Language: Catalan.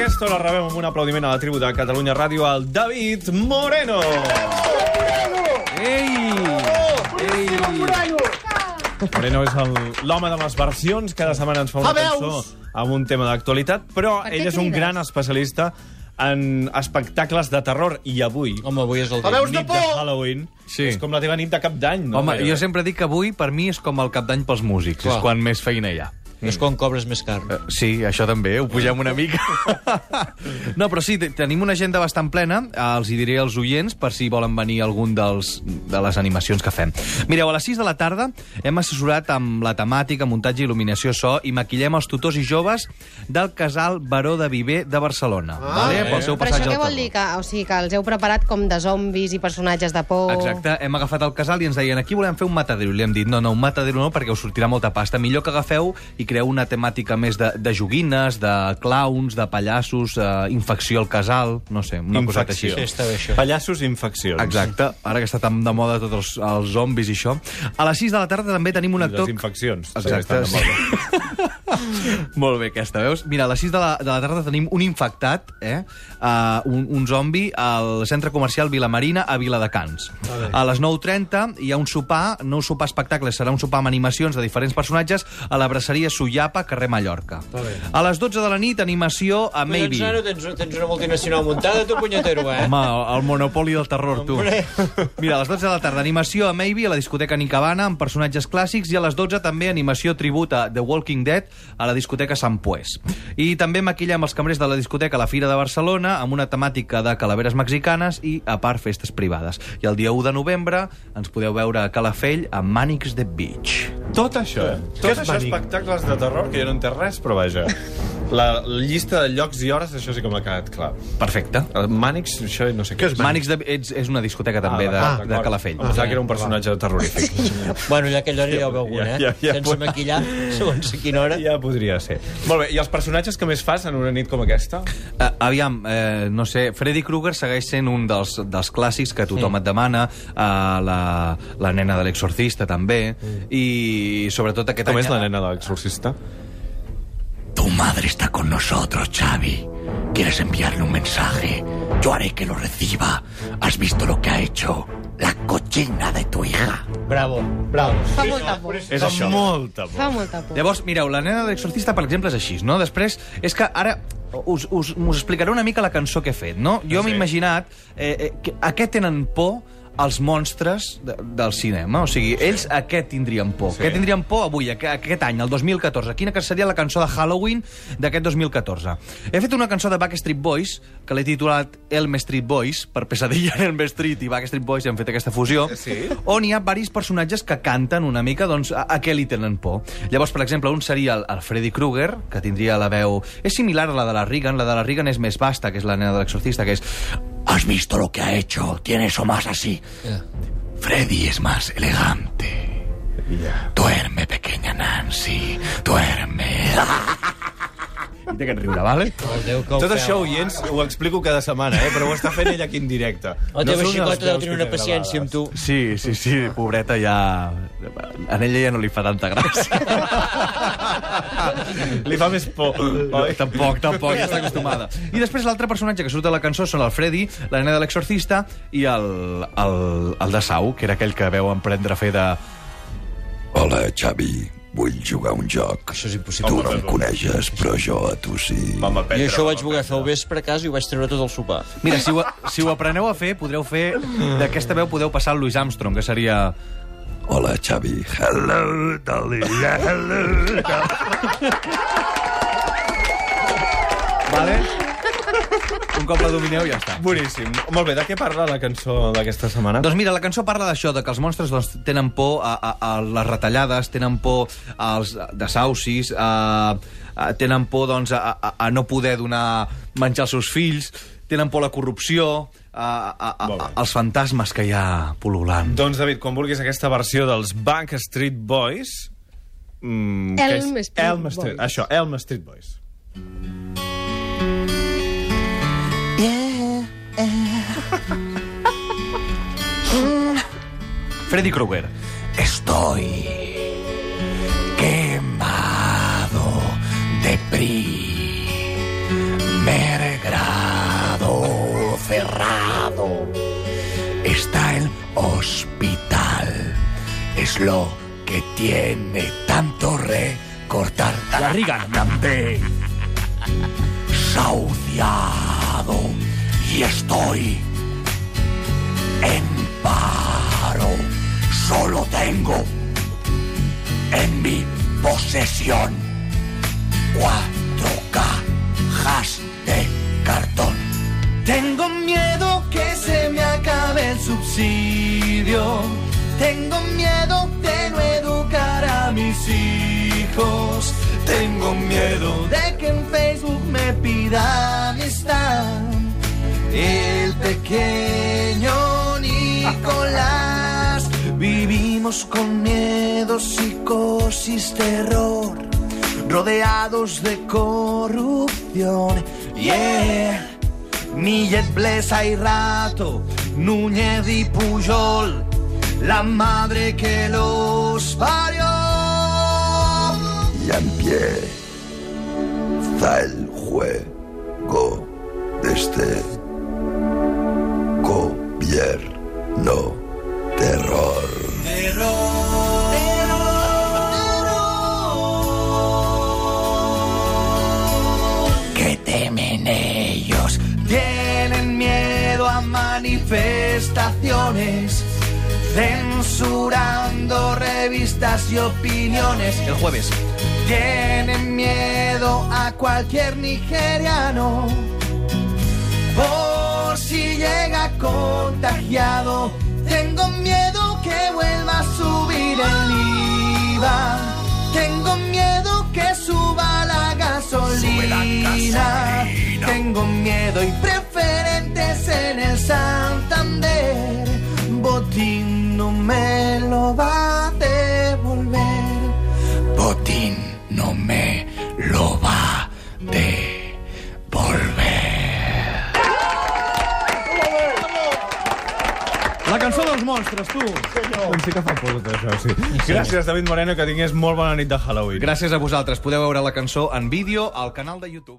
aquesta hora rebem amb un aplaudiment a la tribu de Catalunya Ràdio al David Moreno. Ei! Ei! Moreno és l'home de les versions, cada setmana ens fa una Fa cançó amb un tema d'actualitat, però ell és un gran especialista en espectacles de terror i avui, Home, avui és el dia. nit de. Halloween, Sí. és com la teva nit de cap d'any. No? Home, jo sempre dic que avui, per mi, és com el cap d'any pels músics. Clar. És quan més feina hi ha. És quan cobres més car. Eh, Sí, això també, ho pugem una mica. no, però sí, te- tenim una agenda bastant plena, eh, els hi diré als oients per si volen venir algun dels, de les animacions que fem. Mireu, a les 6 de la tarda hem assessorat amb la temàtica, muntatge, il·luminació, so i maquillem els tutors i joves del casal Baró de Viver de Barcelona. Ah, vale? Pel seu Però passatge això què vol terror. dir? Que, o sigui, que els heu preparat com de zombis i personatges de por? Exacte, hem agafat el casal i ens deien aquí volem fer un matadero. I li hem dit, no, no, un matadero no, perquè us sortirà molta pasta. Millor que agafeu i creeu una temàtica més de, de joguines, de clowns, de pallassos, eh, infecció al casal, no sé, una coseta així. Sí, està bé, això. Pallassos i infeccions. Exacte, ara que està tan de moda tots els, els zombis i això. A les 6 de la tarda també tenim un I actor... les infeccions. Exacte, Estan de sí. Molt bé, aquesta, veus? Mira, a les 6 de la, de la tarda tenim un infectat, eh? Uh, un, un zombi al centre comercial Vilamarina a Viladecans. A les 9.30 hi ha un sopar, no un sopar espectacle, serà un sopar amb animacions de diferents personatges a la braceria Suyapa, carrer Mallorca. A les 12 de la nit, animació a Collons, Maybe. nano, tens, tens una multinacional muntada, tu, punyetero, eh? Home, el, el monopoli del terror, tu. Hombre. Mira, a les 12 de la tarda, animació a Maybe, a la discoteca Nicabana, amb personatges clàssics, i a les 12 també animació tribut a The Walking Dead a la discoteca Sant Pues. I també maquillem els cambrers de la discoteca a la Fira de Barcelona amb una temàtica de calaveres mexicanes i, a part, festes privades. I el dia 1 de novembre ens podeu veure a Calafell a Mànix de Beach. Tot això. Tot això espectacles de terror, que jo no entenc res, però vaja. La llista de llocs i hores, això sí que m'ha quedat clar. Perfecte. El Mànix, això no sé què és. Mànix de... és, és una discoteca també de, d'acord, de. Calafell. Em pensava que era un personatge terrorífic. Bueno, ja aquella hora ja ho veu algun, Ja, eh? ja, ja. Sense maquillar, segons a quina hora. Ja podria ser. Molt bé, i els personatges que més fas en una nit com aquesta? Uh, aviam, eh, no sé, Freddy Krueger segueix sent un dels, dels clàssics que tothom et demana, uh, la, la nena de l'exorcista també, i sobretot aquest Com any... és la nena de l'exorcista? Tu madre está con nosotros, Xavi. ¿Quieres enviarle un mensaje? Yo haré que lo reciba. ¿Has visto lo que ha hecho la cochina de tu hija? Bravo, bravo. Fa molta por. És això. molta por. Fa molta por. Llavors, mireu, la nena de l'exorcista, per exemple, és així, no? Després, és que ara us, us, us explicaré una mica la cançó que he fet, no? Jo Sí. m'he imaginat eh, eh, que, a què tenen por els monstres de, del cinema. O sigui, ells a què tindrien por? Sí. Què tindrien por avui, aqu- aquest any, el 2014? Quina que seria la cançó de Halloween d'aquest 2014? He fet una cançó de Backstreet Boys, que l'he titulat Elm Street Boys, per pesadilla en Elm Street i Backstreet Boys hem fet aquesta fusió, Sí. on hi ha varis personatges que canten una mica doncs, a, a què li tenen por. Llavors, per exemple, un seria el, el Freddy Krueger, que tindria la veu... És similar a la de la Regan, la de la Regan és més vasta, que és la nena de l'exorcista, que és... ¿Has visto lo que ha hecho? Tiene eso más así. Freddy es más elegante. Duerme, pequeña Nancy. Duerme. Té aquest riure, vale? El Déu que ho Tot això, oients, ho explico cada setmana, eh? però ho està fent ell aquí en directe. Teva són unes xicota deu tenir que una paciència amb tu. Sí, sí, sí, pobreta ja... A ella ja no li fa tanta gràcia. Li fa més por, oi? tampoc, tampoc, ja està acostumada. I després l'altre personatge que surt a la cançó són el Freddy, la nena de l'exorcista i el, el, el de Sau, que era aquell que veu emprendre a fer de... Hola, Xavi. Vull jugar un joc. Això és impossible. Tu no em coneixes, però jo a tu sí. Vam I això ho vaig voler fer al vespre a casa i ho vaig treure tot el sopar. Mira, si ho, si ho apreneu a fer, podreu fer... D'aquesta veu podeu passar al Louis Armstrong, que seria... Hola, Xavi. Hello, darling. Hello, Vale? Un cop la domineu, ja està. Boníssim. Molt bé, de què parla la cançó d'aquesta setmana? Doncs mira, la cançó parla d'això, de que els monstres doncs, tenen por a, a, a les retallades, tenen por als desaucis, a, a, tenen por doncs, a, a, a no poder donar menjar als seus fills, tenen por a la corrupció, a, a, a, a, als fantasmes que hi ha pol·lulant. Doncs, David, quan vulguis aquesta versió dels Bank Street Boys... Mm, Elm és- Street Elm Street, Boys. Això, Elm Street Boys. Freddy Krueger. Estoy quemado de primer es lo que tiene tanto recortar? Garriga. También sauciado y estoy en paro. Solo tengo en mi posesión cuatro cajas de cartón. Tengo miedo que se me acabe el subsidio. Tengo miedo de no educar a mis hijos. Tengo miedo de que en Facebook me pida amistad. El pequeño Nicolás. Vivimos con miedo, psicosis, terror. Rodeados de corrupción. Yeah. Millet, Blesa y Rato, Núñez y Puyol, la madre que los parió. Y empieza el juego de este gobierno terror. ¿Qué temen ellos? Tienen miedo a manifestaciones, censurando revistas y opiniones. El jueves. Tienen miedo a cualquier nigeriano, por si llega contagiado. Tengo miedo que vuelva a subir el IVA. Tengo miedo que suba la gasolina. Tengo miedo y preferentes en el Santander. Botín me lo va a devolver. Botín no me lo va a devolver. La cançó dels monstres, tu. Doncs sí que fa por tot això, sí. Gràcies, David Moreno, que tingués molt bona nit de Halloween. Gràcies a vosaltres. Podeu veure la cançó en vídeo al canal de YouTube.